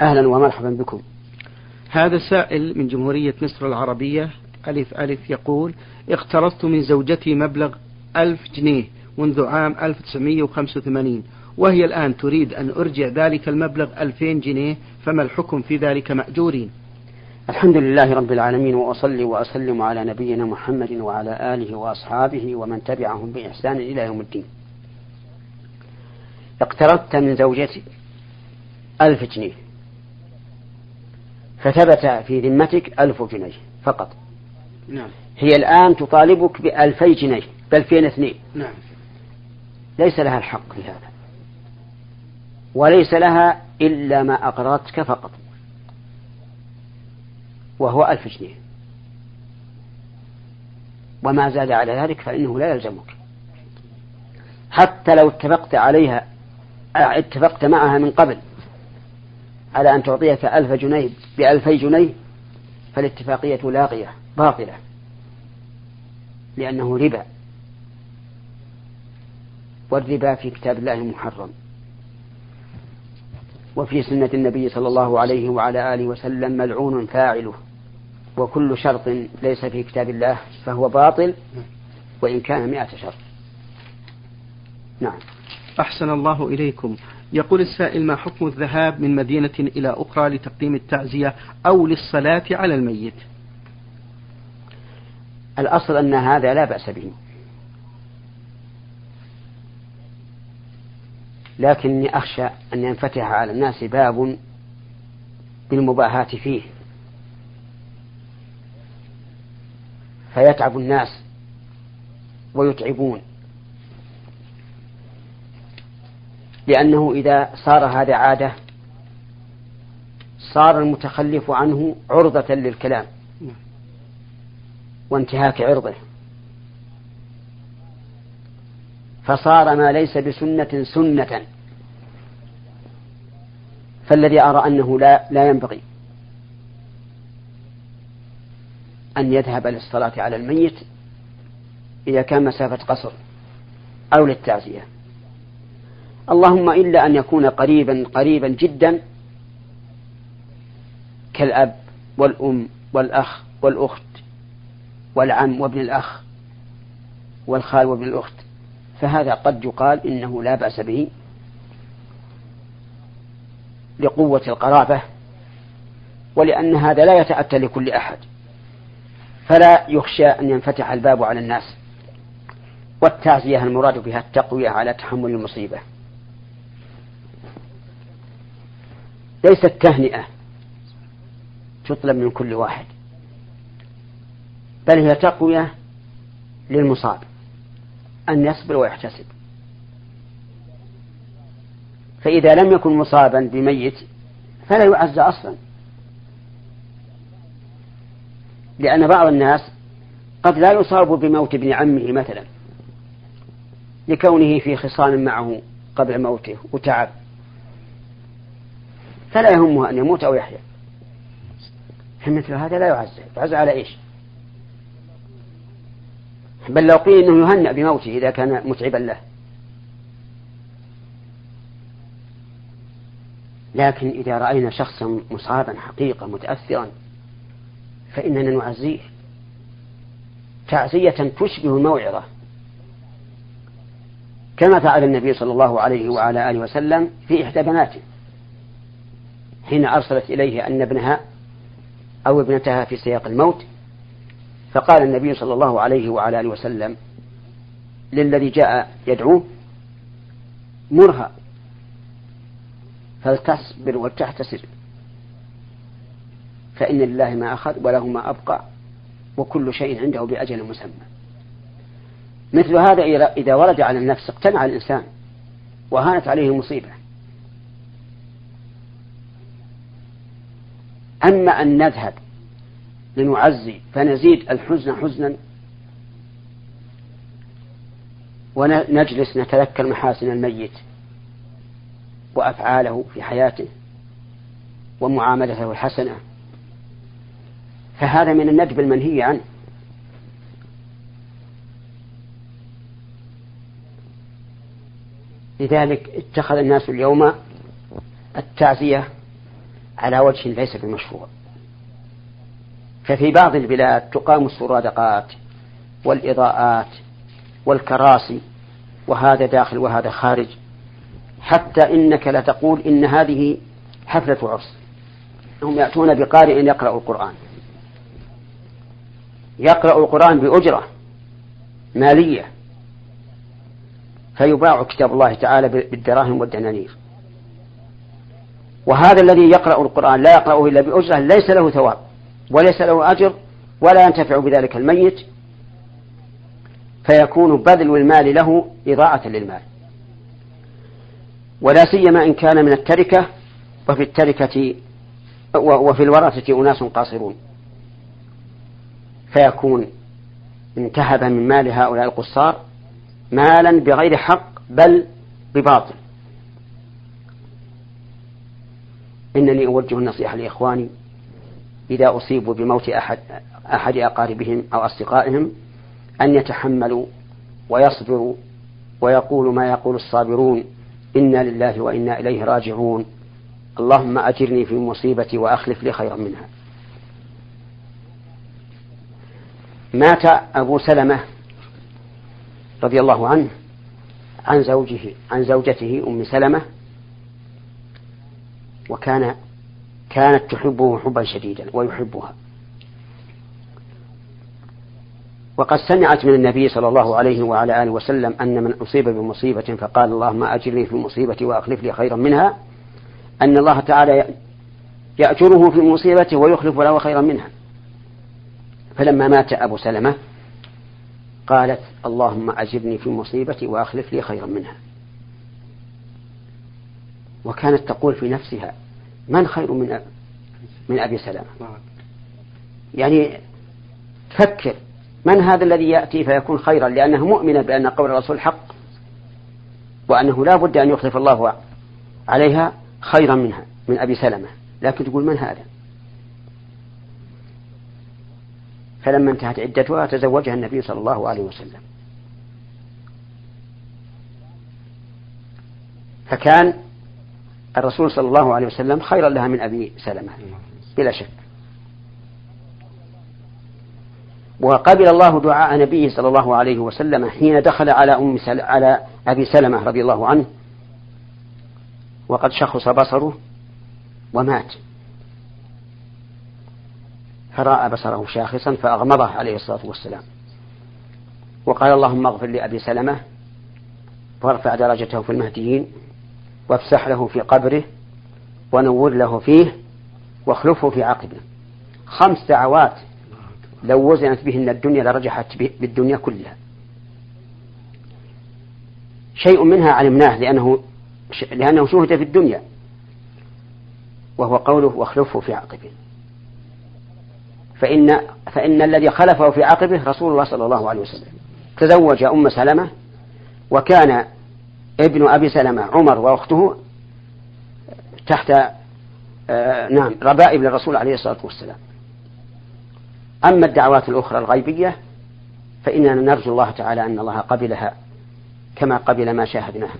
أهلا ومرحبا بكم. هذا سائل من جمهورية مصر العربية ألف ألف يقول اقترضت من زوجتي مبلغ ألف جنيه منذ عام 1985 وهي الآن تريد أن أرجع ذلك المبلغ 2000 جنيه فما الحكم في ذلك مأجورين؟ الحمد لله رب العالمين وأصلي وأسلم على نبينا محمد وعلى آله وأصحابه ومن تبعهم بإحسان إلى يوم الدين. اقترضت من زوجتي ألف جنيه. فثبت في ذمتك ألف جنيه فقط. نعم. هي الآن تطالبك بألفي جنيه بألفين اثنين؟ نعم. ليس لها الحق في هذا. وليس لها إلا ما أقرضتك فقط. وهو ألف جنيه. وما زاد على ذلك فإنه لا يلزمك. حتى لو اتفقت عليها اتفقت معها من قبل على أن تعطيك ألف جنيه بألفي جنيه فالاتفاقية لاغية باطلة. لأنه ربا. والربا في كتاب الله محرم. وفي سنة النبي صلى الله عليه وعلى آله وسلم ملعون فاعله. وكل شرط ليس في كتاب الله فهو باطل وإن كان مئة شرط. نعم. أحسن الله إليكم. يقول السائل ما حكم الذهاب من مدينة إلى أخرى لتقديم التعزية أو للصلاة على الميت؟ الأصل أن هذا لا بأس به. لكني أخشى أن ينفتح على الناس باب بالمباهاة فيه. فيتعب الناس ويتعبون. لأنه إذا صار هذا عادة صار المتخلف عنه عرضة للكلام وانتهاك عرضه. فصار ما ليس بسنة سنة. فالذي أرى أنه لا لا ينبغي أن يذهب للصلاة على الميت إذا كان مسافة قصر أو للتعزية. اللهم إلا أن يكون قريبا قريبا جدا كالأب والأم والأخ والأخت والعم وابن الأخ والخال وابن الأخت. فهذا قد يقال إنه لا بأس به لقوة القرابة ولأن هذا لا يتأتى لكل أحد. فلا يخشى أن ينفتح الباب على الناس والتعزية المراد بها التقوية على تحمل المصيبة. ليست تهنئة. تطلب من كل واحد. بل هي تقوية للمصاب. أن يصبر ويحتسب. فإذا لم يكن مصابا بميت فلا يعز أصلا. لأن بعض الناس قد لا يصاب بموت ابن عمه مثلا لكونه في خصام معه قبل موته وتعب. فلا يهمه أن يموت أو يحيا. فمثل هذا لا يعز يعز على إيش؟ بل لو قيل أنه يهنأ بموته إذا كان متعبا له. لكن إذا رأينا شخصا مصابا حقيقة متأثرا فإننا نعزيه. تعزية تشبه الموعظة. كما فعل النبي صلى الله عليه وعلى آله وسلم في إحدى بناته. حين أرسلت إليه أن ابنها أو ابنتها في سياق الموت فقال النبي صلى الله عليه وعلى آله وسلم للذي جاء يدعوه مرها فلتصبر ولتحتسب فإن لله ما أخذ وله ما أبقى وكل شيء عنده بأجل مسمى. مثل هذا إذا ورد على النفس اقتنع الإنسان وهانت عليه المصيبة أما أن نذهب لنعزي فنزيد الحزن حزنا ونجلس نتذكر محاسن الميت وأفعاله في حياته ومعاملته الحسنة. فهذا من الندب المنهي عنه. لذلك اتخذ الناس اليوم التعزية على وجه ليس بمشروع. ففي بعض البلاد تقام السرادقات والإضاءات والكراسي وهذا داخل وهذا خارج حتى إنك لتقول إن هذه حفلة عرس. هم يأتون بقارئ يقرأ القرآن. يقرأ القرآن بأجرة مالية. فيباع كتاب الله تعالى بالدراهم والدنانير. وهذا الذي يقرأ القرآن لا يقرأه إلا بأجرة ليس له ثواب وليس له أجر ولا ينتفع بذلك الميت فيكون بذل المال له إضاعة للمال. ولا سيما إن كان من التركة وفي التركة وفي الورثة أناس قاصرون. فيكون انتهب من مال هؤلاء القصار مالا بغير حق بل بباطل. إنني أوجه النصيحة لإخواني إذا أصيبوا بموت أحد أحد أقاربهم أو أصدقائهم أن يتحملوا ويصبروا ويقولوا ما يقول الصابرون إنا لله وإنا إليه راجعون. اللهم أجرني في مصيبتي وأخلف لي خيرا منها. مات أبو سلمة رضي الله عنه عن زوجه عن زوجته أم سلمة وكان كانت تحبه حبا شديدا ويحبها. وقد سمعت من النبي صلى الله عليه وعلى آله وسلم أن من أصيب بمصيبة فقال اللهم أجرني في مصيبتي وأخلف لي خيرا منها أن الله تعالى يأجره في مصيبته ويخلف له خيرا منها. فلما مات أبو سلمة قالت اللهم أجرني في مصيبتي وأخلف لي خيرا منها. وكانت تقول في نفسها من خير من من أبي سلمة؟ يعني فكر من هذا الذي يأتي فيكون خيرا لأنه مؤمنة بأن قول الرسول حق وأنه لا بد أن يخلف الله عليها خيرا منها من أبي سلمة؟ لكن تقول من هذا؟ فلما انتهت عدتها تزوجها النبي صلى الله عليه وسلم. فكان الرسول صلى الله عليه وسلم خيرا لها من أبي سلمة بلا شك. وقبل الله دعاء نبيه صلى الله عليه وسلم حين دخل على أم سل... على أبي سلمة رضي الله عنه وقد شخص بصره ومات. فرأى بصره شاخصا فأغمضه عليه الصلاة والسلام. وقال اللهم اغفر لأبي سلمة وارفع درجته في المهديين. وافسح له في قبره ونور له فيه واخلفه في عقبه. خمس دعوات لو وزنت بهن الدنيا لرجحت بالدنيا كلها. شيء منها علمناه لأنه لأنه شهد في الدنيا وهو قوله واخلفه في عقبه. فإن فإن الذي خلفه في عقبه رسول الله صلى الله عليه وسلم. تزوج أم سلمة وكان ابن أبي سلمة عمر وأخته تحت آه نعم ربائب للرسول عليه الصلاة والسلام. أما الدعوات الأخرى الغيبية فإننا نرجو الله تعالى أن الله قبلها كما قبل ما شاهدناه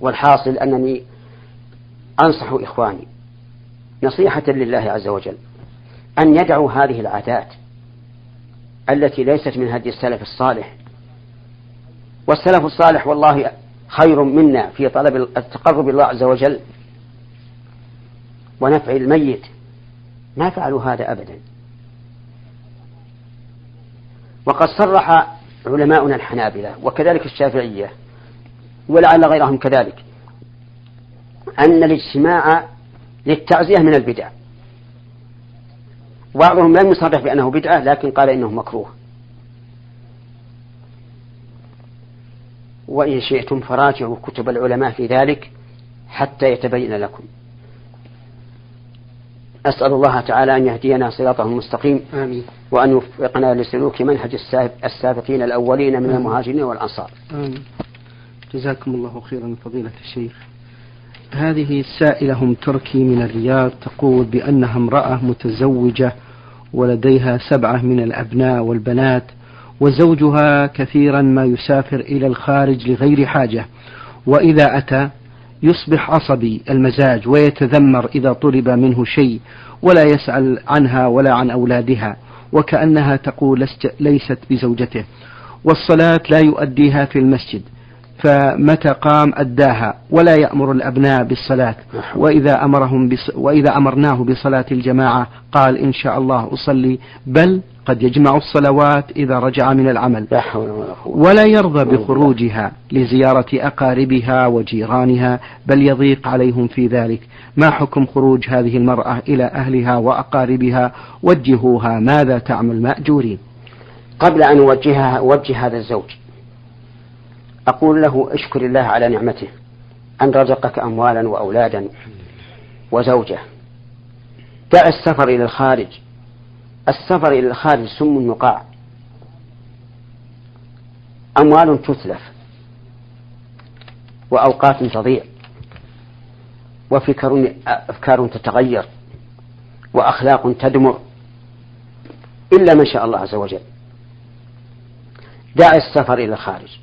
والحاصل أنني أنصح إخواني نصيحة لله عز وجل أن يدعوا هذه العادات التي ليست من هدي السلف الصالح والسلف الصالح والله خير منا في طلب التقرب الله عز وجل ونفع الميت. ما فعلوا هذا أبدا. وقد صرح علماؤنا الحنابلة وكذلك الشافعية ولعل غيرهم كذلك أن الاجتماع للتعزية من البدع. بعضهم لم يصرح بأنه بدعة لكن قال إنه مكروه. وإن شئتم فراجعوا كتب العلماء في ذلك حتى يتبين لكم. أسأل الله تعالى أن يهدينا صراطه المستقيم آمين. وأن يوفقنا لسلوك منهج السابقين الأولين من المهاجرين والأنصار. آمين. جزاكم الله خيرا فضيلة الشيخ. هذه السائلة هم تركي من الرياض تقول بأنها امرأة متزوجة ولديها سبعة من الأبناء والبنات وزوجها كثيرا ما يسافر إلى الخارج لغير حاجة. وإذا أتى يصبح عصبي المزاج ويتذمر إذا طلب منه شيء ولا يسأل عنها ولا عن أولادها وكأنها تقول ليست بزوجته. والصلاة لا يؤديها في المسجد فمتى قام أداها ولا يأمر الأبناء بالصلاة. وإذا أمرهم بص وإذا أمرناه بصلاة الجماعة قال إن شاء الله أصلي بل قد يجمع الصلوات إذا رجع من العمل. ولا يرضى بخروجها لزيارة أقاربها وجيرانها بل يضيق عليهم في ذلك. ما حكم خروج هذه المرأة إلى أهلها وأقاربها؟ وجهوها ماذا تعمل مأجورين؟ قبل أن أوجهها أوجه هذا الزوج. أقول له اشكر الله على نعمته أن رزقك أموالا وأولادا وزوجة. دع السفر إلى الخارج. السفر إلى الخارج سم يقاع أموال تتلف. وأوقات تضيع. وفكر أفكار تتغير. وأخلاق تدمر. إلا ما شاء الله عز وجل. دع السفر إلى الخارج.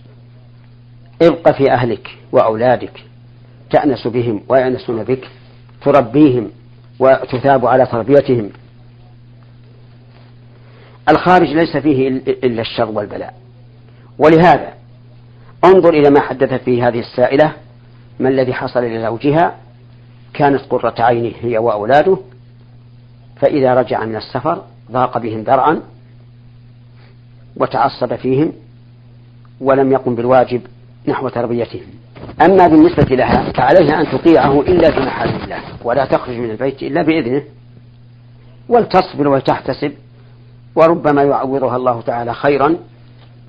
ابق في أهلك وأولادك. تأنس بهم ويأنسون بك. تربيهم وتثاب على تربيتهم. الخارج ليس فيه إلا الشر والبلاء. ولهذا انظر إلى ما حدثت فيه هذه السائلة ما الذي حصل لزوجها؟ كانت قرة عينه هي وأولاده فإذا رجع من السفر ضاق بهم ذرعا وتعصب فيهم ولم يقم بالواجب نحو تربيتهم. أما بالنسبة لها فعليها أن تطيعه إلا في الله ولا تخرج من البيت إلا بإذنه ولتصبر ولتحتسب وربما يعوضها الله تعالى خيرا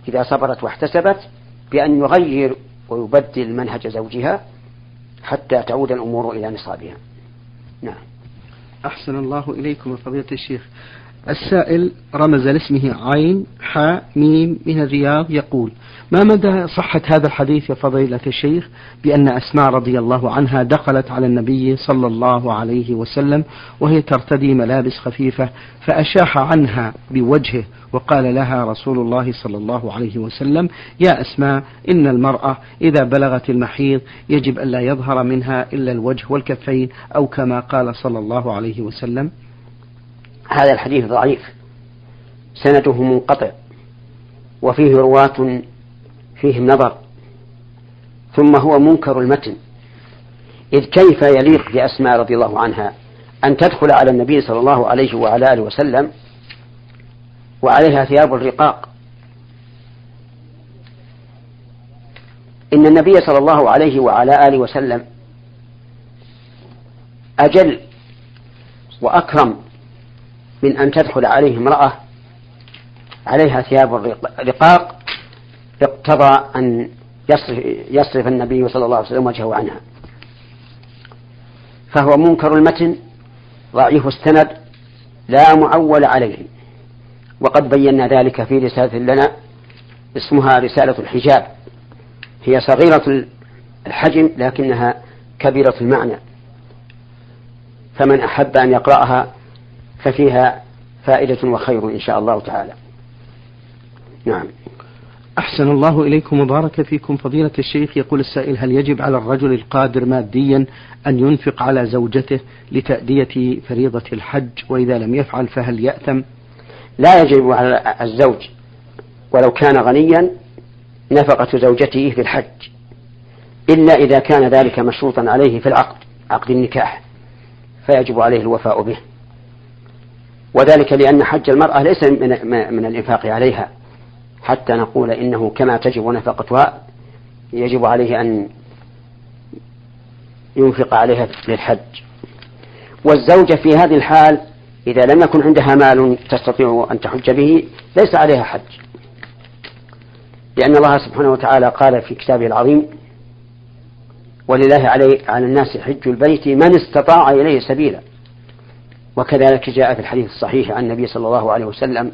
إذا صبرت واحتسبت بأن يغير ويبدل منهج زوجها حتى تعود الأمور إلى نصابها. نعم. أحسن الله إليكم فضيلة الشيخ. السائل رمز لاسمه عين حاء ميم من الرياض يقول ما مدى صحة هذا الحديث يا فضيلة الشيخ بأن أسماء رضي الله عنها دخلت على النبي صلى الله عليه وسلم وهي ترتدي ملابس خفيفة فأشاح عنها بوجهه وقال لها رسول الله صلى الله عليه وسلم يا أسماء إن المرأة إذا بلغت المحيض يجب ألا يظهر منها إلا الوجه والكفين أو كما قال صلى الله عليه وسلم. هذا الحديث ضعيف. سنده منقطع. وفيه رواة فيهم نظر. ثم هو منكر المتن. إذ كيف يليق بأسماء رضي الله عنها أن تدخل على النبي صلى الله عليه وعلى آله وسلم وعليها ثياب الرقاق؟ إن النبي صلى الله عليه وعلى آله وسلم أجل وأكرم من أن تدخل عليه امرأة عليها ثياب الرقاق اقتضى أن يصرف, يصرف النبي صلى الله عليه وسلم وجهه عنها. فهو منكر المتن ضعيف السند لا معول عليه. وقد بينا ذلك في رسالة لنا اسمها رسالة الحجاب. هي صغيرة الحجم لكنها كبيرة المعنى. فمن أحب أن يقرأها ففيها فائدة وخير إن شاء الله تعالى. نعم. أحسن الله إليكم وبارك فيكم. فضيلة الشيخ يقول السائل هل يجب على الرجل القادر ماديا أن ينفق على زوجته لتأدية فريضة الحج؟ وإذا لم يفعل فهل يأثم؟ لا يجب على الزوج ولو كان غنيا نفقة زوجته في الحج إلا إذا كان ذلك مشروطا عليه في العقد عقد النكاح فيجب عليه الوفاء به. وذلك لأن حج المرأة ليس من, من الإنفاق عليها. حتى نقول إنه كما تجب نفقتها يجب عليه أن ينفق عليها للحج. والزوجة في هذه الحال إذا لم يكن عندها مال تستطيع أن تحج به ليس عليها حج. لأن الله سبحانه وتعالى قال في كتابه العظيم ولله علي على الناس حج البيت من استطاع إليه سبيلا. وكذلك جاء في الحديث الصحيح عن النبي صلى الله عليه وسلم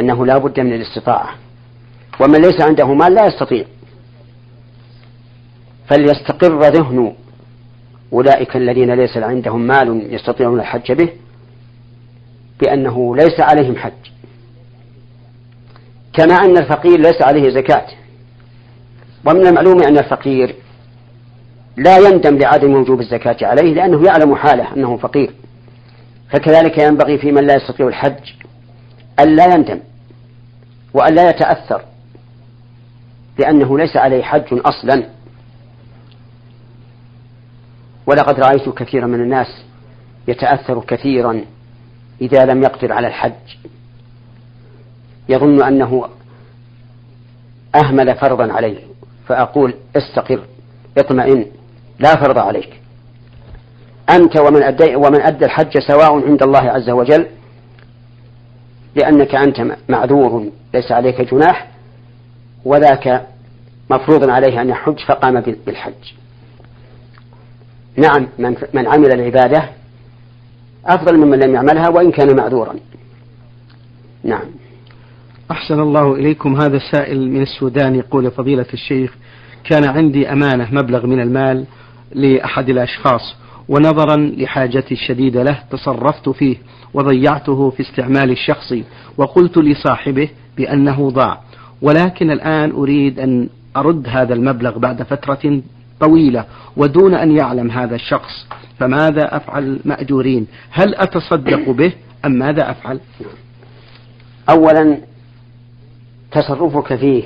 أنه لا بد من الاستطاعة ومن ليس عنده مال لا يستطيع. فليستقر ذهن أولئك الذين ليس عندهم مال يستطيعون الحج به بأنه ليس عليهم حج. كما أن الفقير ليس عليه زكاة. ومن المعلوم أن الفقير لا يندم لعدم وجوب الزكاة عليه لأنه يعلم حاله أنه فقير. فكذلك ينبغي في من لا يستطيع الحج أن لا يندم وأن لا يتأثر لأنه ليس عليه حج أصلا. ولقد رأيت كثيرا من الناس يتأثر كثيرا إذا لم يقدر على الحج. يظن أنه أهمل فرضا عليه. فأقول استقر اطمئن. لا فرض عليك. أنت ومن أدى ومن أدى الحج سواء عند الله عز وجل لأنك أنت معذور ليس عليك جناح وذاك مفروض عليه أن يحج فقام بالحج. نعم من, من عمل العبادة أفضل ممن لم يعملها وإن كان معذورا. نعم. أحسن الله إليكم. هذا سائل من السودان يقول فضيلة الشيخ كان عندي أمانة مبلغ من المال لأحد الأشخاص ونظرا لحاجتي الشديدة له تصرفت فيه وضيعته في استعمالي الشخصي وقلت لصاحبه بأنه ضاع. ولكن الآن أريد أن أرد هذا المبلغ بعد فترة طويلة ودون أن يعلم هذا الشخص. فماذا أفعل مأجورين؟ هل أتصدق به أم ماذا أفعل؟ أولا تصرفك فيه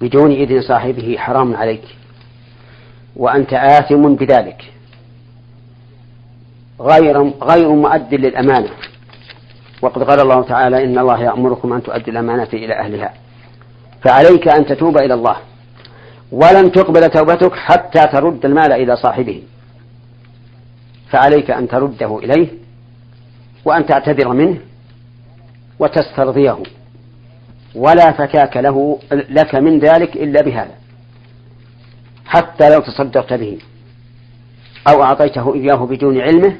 بدون إذن صاحبه حرام عليك. وأنت آثم بذلك. غير غير مؤد للأمانة. وقد قال الله تعالى إن الله يأمركم أن تؤدوا الأمانة إلى أهلها. فعليك أن تتوب إلى الله. ولن تقبل توبتك حتى ترد المال إلى صاحبه. فعليك أن ترده إليه وأن تعتذر منه وتسترضيه. ولا فكاك له لك من ذلك إلا بهذا. حتى لو تصدقت به أو أعطيته إياه بدون علمه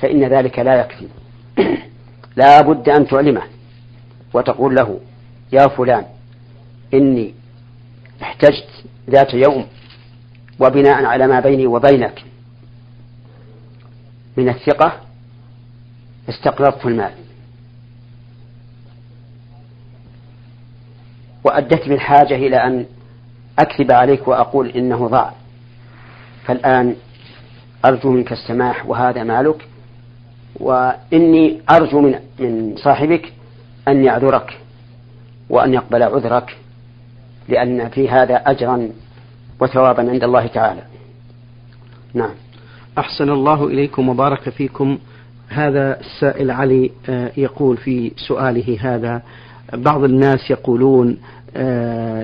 فإن ذلك لا يكفي. لا بد أن تعلمه وتقول له يا فلان إني احتجت ذات يوم وبناء على ما بيني وبينك من الثقة استقرضت المال. وأدت بالحاجة إلى أن أكذب عليك وأقول إنه ضاع فالآن أرجو منك السماح وهذا مالك وإني أرجو من من صاحبك أن يعذرك وأن يقبل عذرك لأن في هذا أجرا وثوابا عند الله تعالى. نعم. أحسن الله إليكم وبارك فيكم. هذا السائل علي آه، يقول في سؤاله هذا بعض الناس يقولون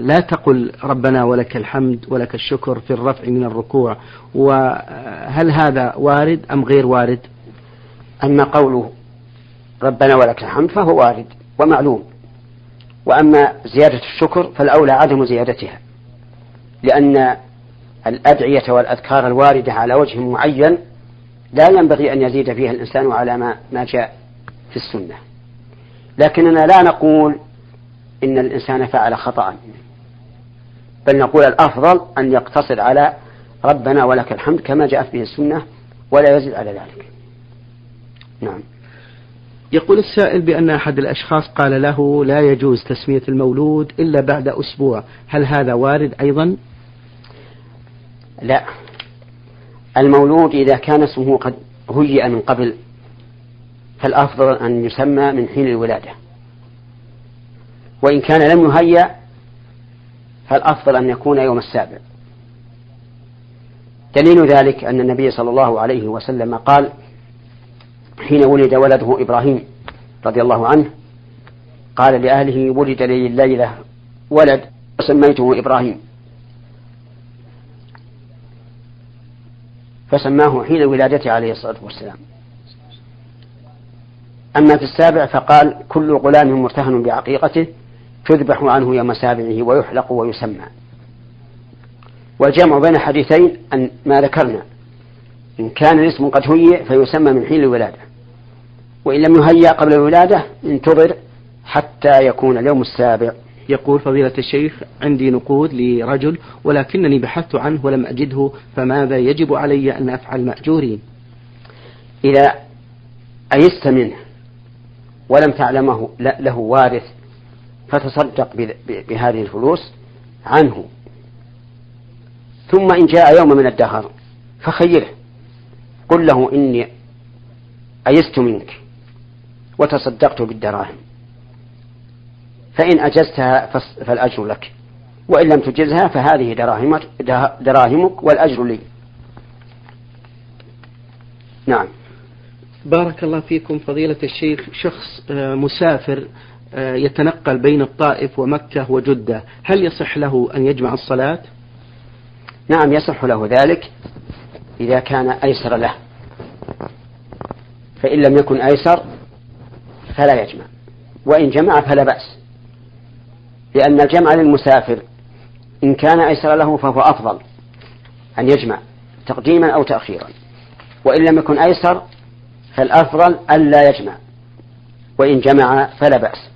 لا تقل ربنا ولك الحمد ولك الشكر في الرفع من الركوع. وهل هذا وارد أم غير وارد؟ أما قوله ربنا ولك الحمد فهو وارد ومعلوم. وأما زيادة الشكر فالأولى عدم زيادتها لأن الأدعية والأذكار الواردة على وجه معين لا ينبغي أن يزيد فيها الإنسان على ما ما جاء في السنة. لكننا لا نقول إن الإنسان فعل خطأ. بل نقول الأفضل أن يقتصر على ربنا ولك الحمد كما جاءت به السنة ولا يزيد على ذلك. نعم. يقول السائل بأن أحد الأشخاص قال له لا يجوز تسمية المولود إلا بعد أسبوع. هل هذا وارد أيضا؟ لا. المولود إذا كان اسمه قد هيئ من قبل فالأفضل أن يسمى من حين الولادة. وإن كان لم يهيأ فالأفضل أن يكون يوم السابع. دليل ذلك أن النبي صلى الله عليه وسلم قال حين ولد ولده إبراهيم رضي الله عنه قال لأهله ولد لي الليلة ولد وسميته إبراهيم. فسماه حين ولادته عليه الصلاة والسلام. أما في السابع فقال كل غلام مرتهن بعقيقته تذبح عنه يوم سابعه ويحلق ويسمى. والجمع بين الحديثين أن ما ذكرنا. إن كان الاسم قد هيئ فيسمى من حين الولادة. وإن لم يهيأ قبل الولادة انتظر حتى يكون اليوم السابع. يقول فضيلة الشيخ عندي نقود لرجل ولكنني بحثت عنه ولم أجده فماذا يجب علي أن أفعل مأجورين؟ إذا أيست منه ولم تعلمه له وارث فتصدق بهذه الفلوس عنه. ثم إن جاء يوم من الدهر فخيره قل له إني أيست منك وتصدقت بالدراهم. فإن أجزتها فالأجر لك وإن لم تجزها فهذه دراهمك, دراهمك والأجر لي. نعم. بارك الله فيكم فضيلة الشيخ شخص آه، مسافر يتنقل بين الطائف ومكة وجدة. هل يصح له أن يجمع الصلاة؟ نعم يصح له ذلك إذا كان أيسر له. فإن لم يكن أيسر فلا يجمع. وإن جمع فلا بأس. لأن الجمع للمسافر إن كان أيسر له فهو أفضل أن يجمع تقديما أو تأخيرا. وإن لم يكن أيسر فالأفضل ألا يجمع. وإن جمع فلا بأس.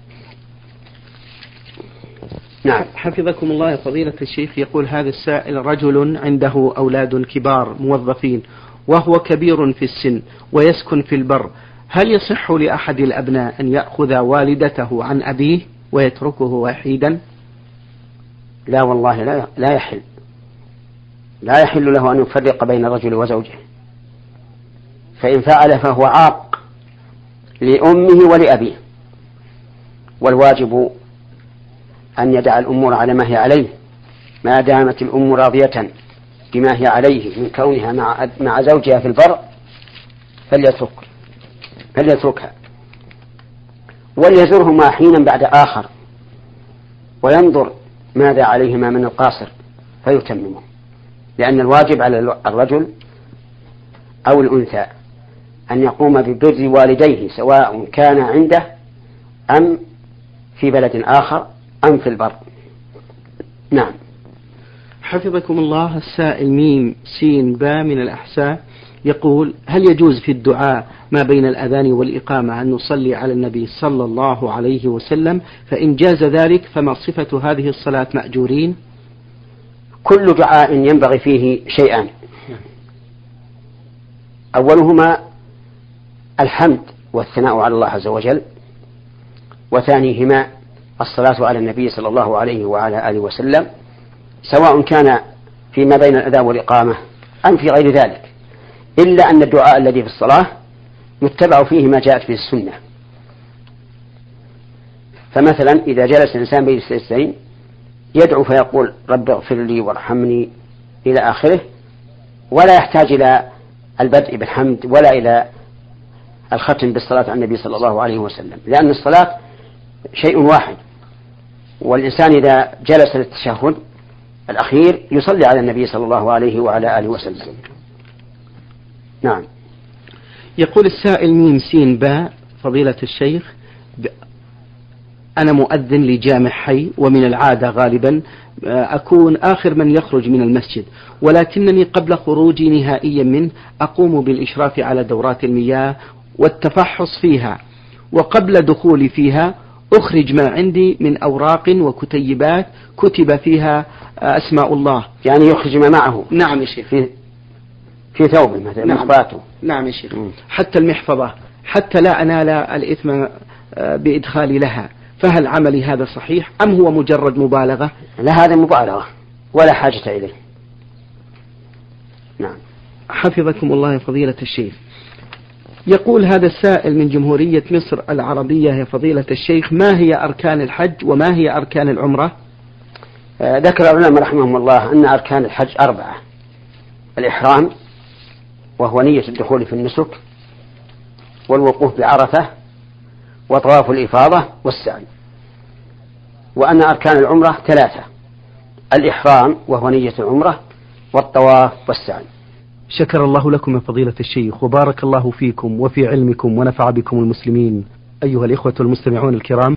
نعم. حفظكم الله يا فضيلة الشيخ يقول هذا السائل رجل عنده أولاد كبار موظفين وهو كبير في السن ويسكن في البر. هل يصح لأحد الأبناء أن يأخذ والدته عن أبيه ويتركه وحيدا؟ لا والله لا لا يحل. لا يحل له أن يفرق بين الرجل وزوجه. فإن فعل فهو عاق لأمه ولأبيه. والواجب أن يدع الأمور على ما هي عليه. ما دامت الأم راضية بما هي عليه من كونها مع مع زوجها في البر فليترك فليتركها. وليزرهما حينا بعد آخر وينظر ماذا عليهما من القاصر فيتممه. لأن الواجب على الرجل أو الأنثى أن يقوم ببر والديه سواء كان عنده أم في بلد آخر أم في البر. نعم. حفظكم الله السائل ميم سين با من الأحساء يقول هل يجوز في الدعاء ما بين الأذان والإقامة أن نصلي على النبي صلى الله عليه وسلم؟ فإن جاز ذلك فما صفة هذه الصلاة مأجورين؟ كل دعاء ينبغي فيه شيئان. أولهما الحمد والثناء على الله عز وجل وثانيهما الصلاة على النبي صلى الله عليه وعلى آله وسلم سواء كان فيما بين الأذان والإقامة أم في غير ذلك إلا أن الدعاء الذي في الصلاة يتبع فيه ما جاءت به السنة. فمثلا إذا جلس الإنسان بين السجدتين يدعو فيقول رب اغفر لي وارحمني إلى آخره ولا يحتاج إلى البدء بالحمد ولا إلى الختم بالصلاة على النبي صلى الله عليه وسلم لأن الصلاة شيء واحد. والإنسان إذا جلس للتشهد الأخير يصلي على النبي صلى الله عليه وعلى آله وسلم. نعم. يقول السائل ميم سين باء فضيلة الشيخ أنا مؤذن لجامع حي ومن العادة غالبا آه، أكون آخر من يخرج من المسجد ولكنني قبل خروجي نهائيا منه أقوم بالإشراف على دورات المياه والتفحص فيها وقبل دخولي فيها أخرج ما عندي من أوراق وكتيبات كتب فيها أسماء الله. يعني يخرج ما معه. نعم يا شيخ. في في ثوبه مثلا نعم. نعم يا شيخ. حتى المحفظة حتى لا أنال الإثم آه، بإدخالي لها. فهل عملي هذا صحيح أم هو مجرد مبالغة؟ لا هذا مبالغة. ولا حاجة إليه. نعم. حفظكم الله فضيلة الشيخ. يقول هذا السائل من جمهورية مصر العربية يا فضيلة الشيخ ما هي أركان الحج وما هي أركان العمرة؟ آه، ذكر العلماء رحمهم الله أن أركان الحج أربعة. الإحرام وهو نية الدخول في النسك والوقوف بعرفة وطواف الإفاضة والسعي. وأن أركان العمرة ثلاثة الإحرام وهو نية العمرة والطواف والسعي. شكر الله لكم يا فضيلة الشيخ وبارك الله فيكم وفي علمكم ونفع بكم المسلمين. أيها الإخوة المستمعون الكرام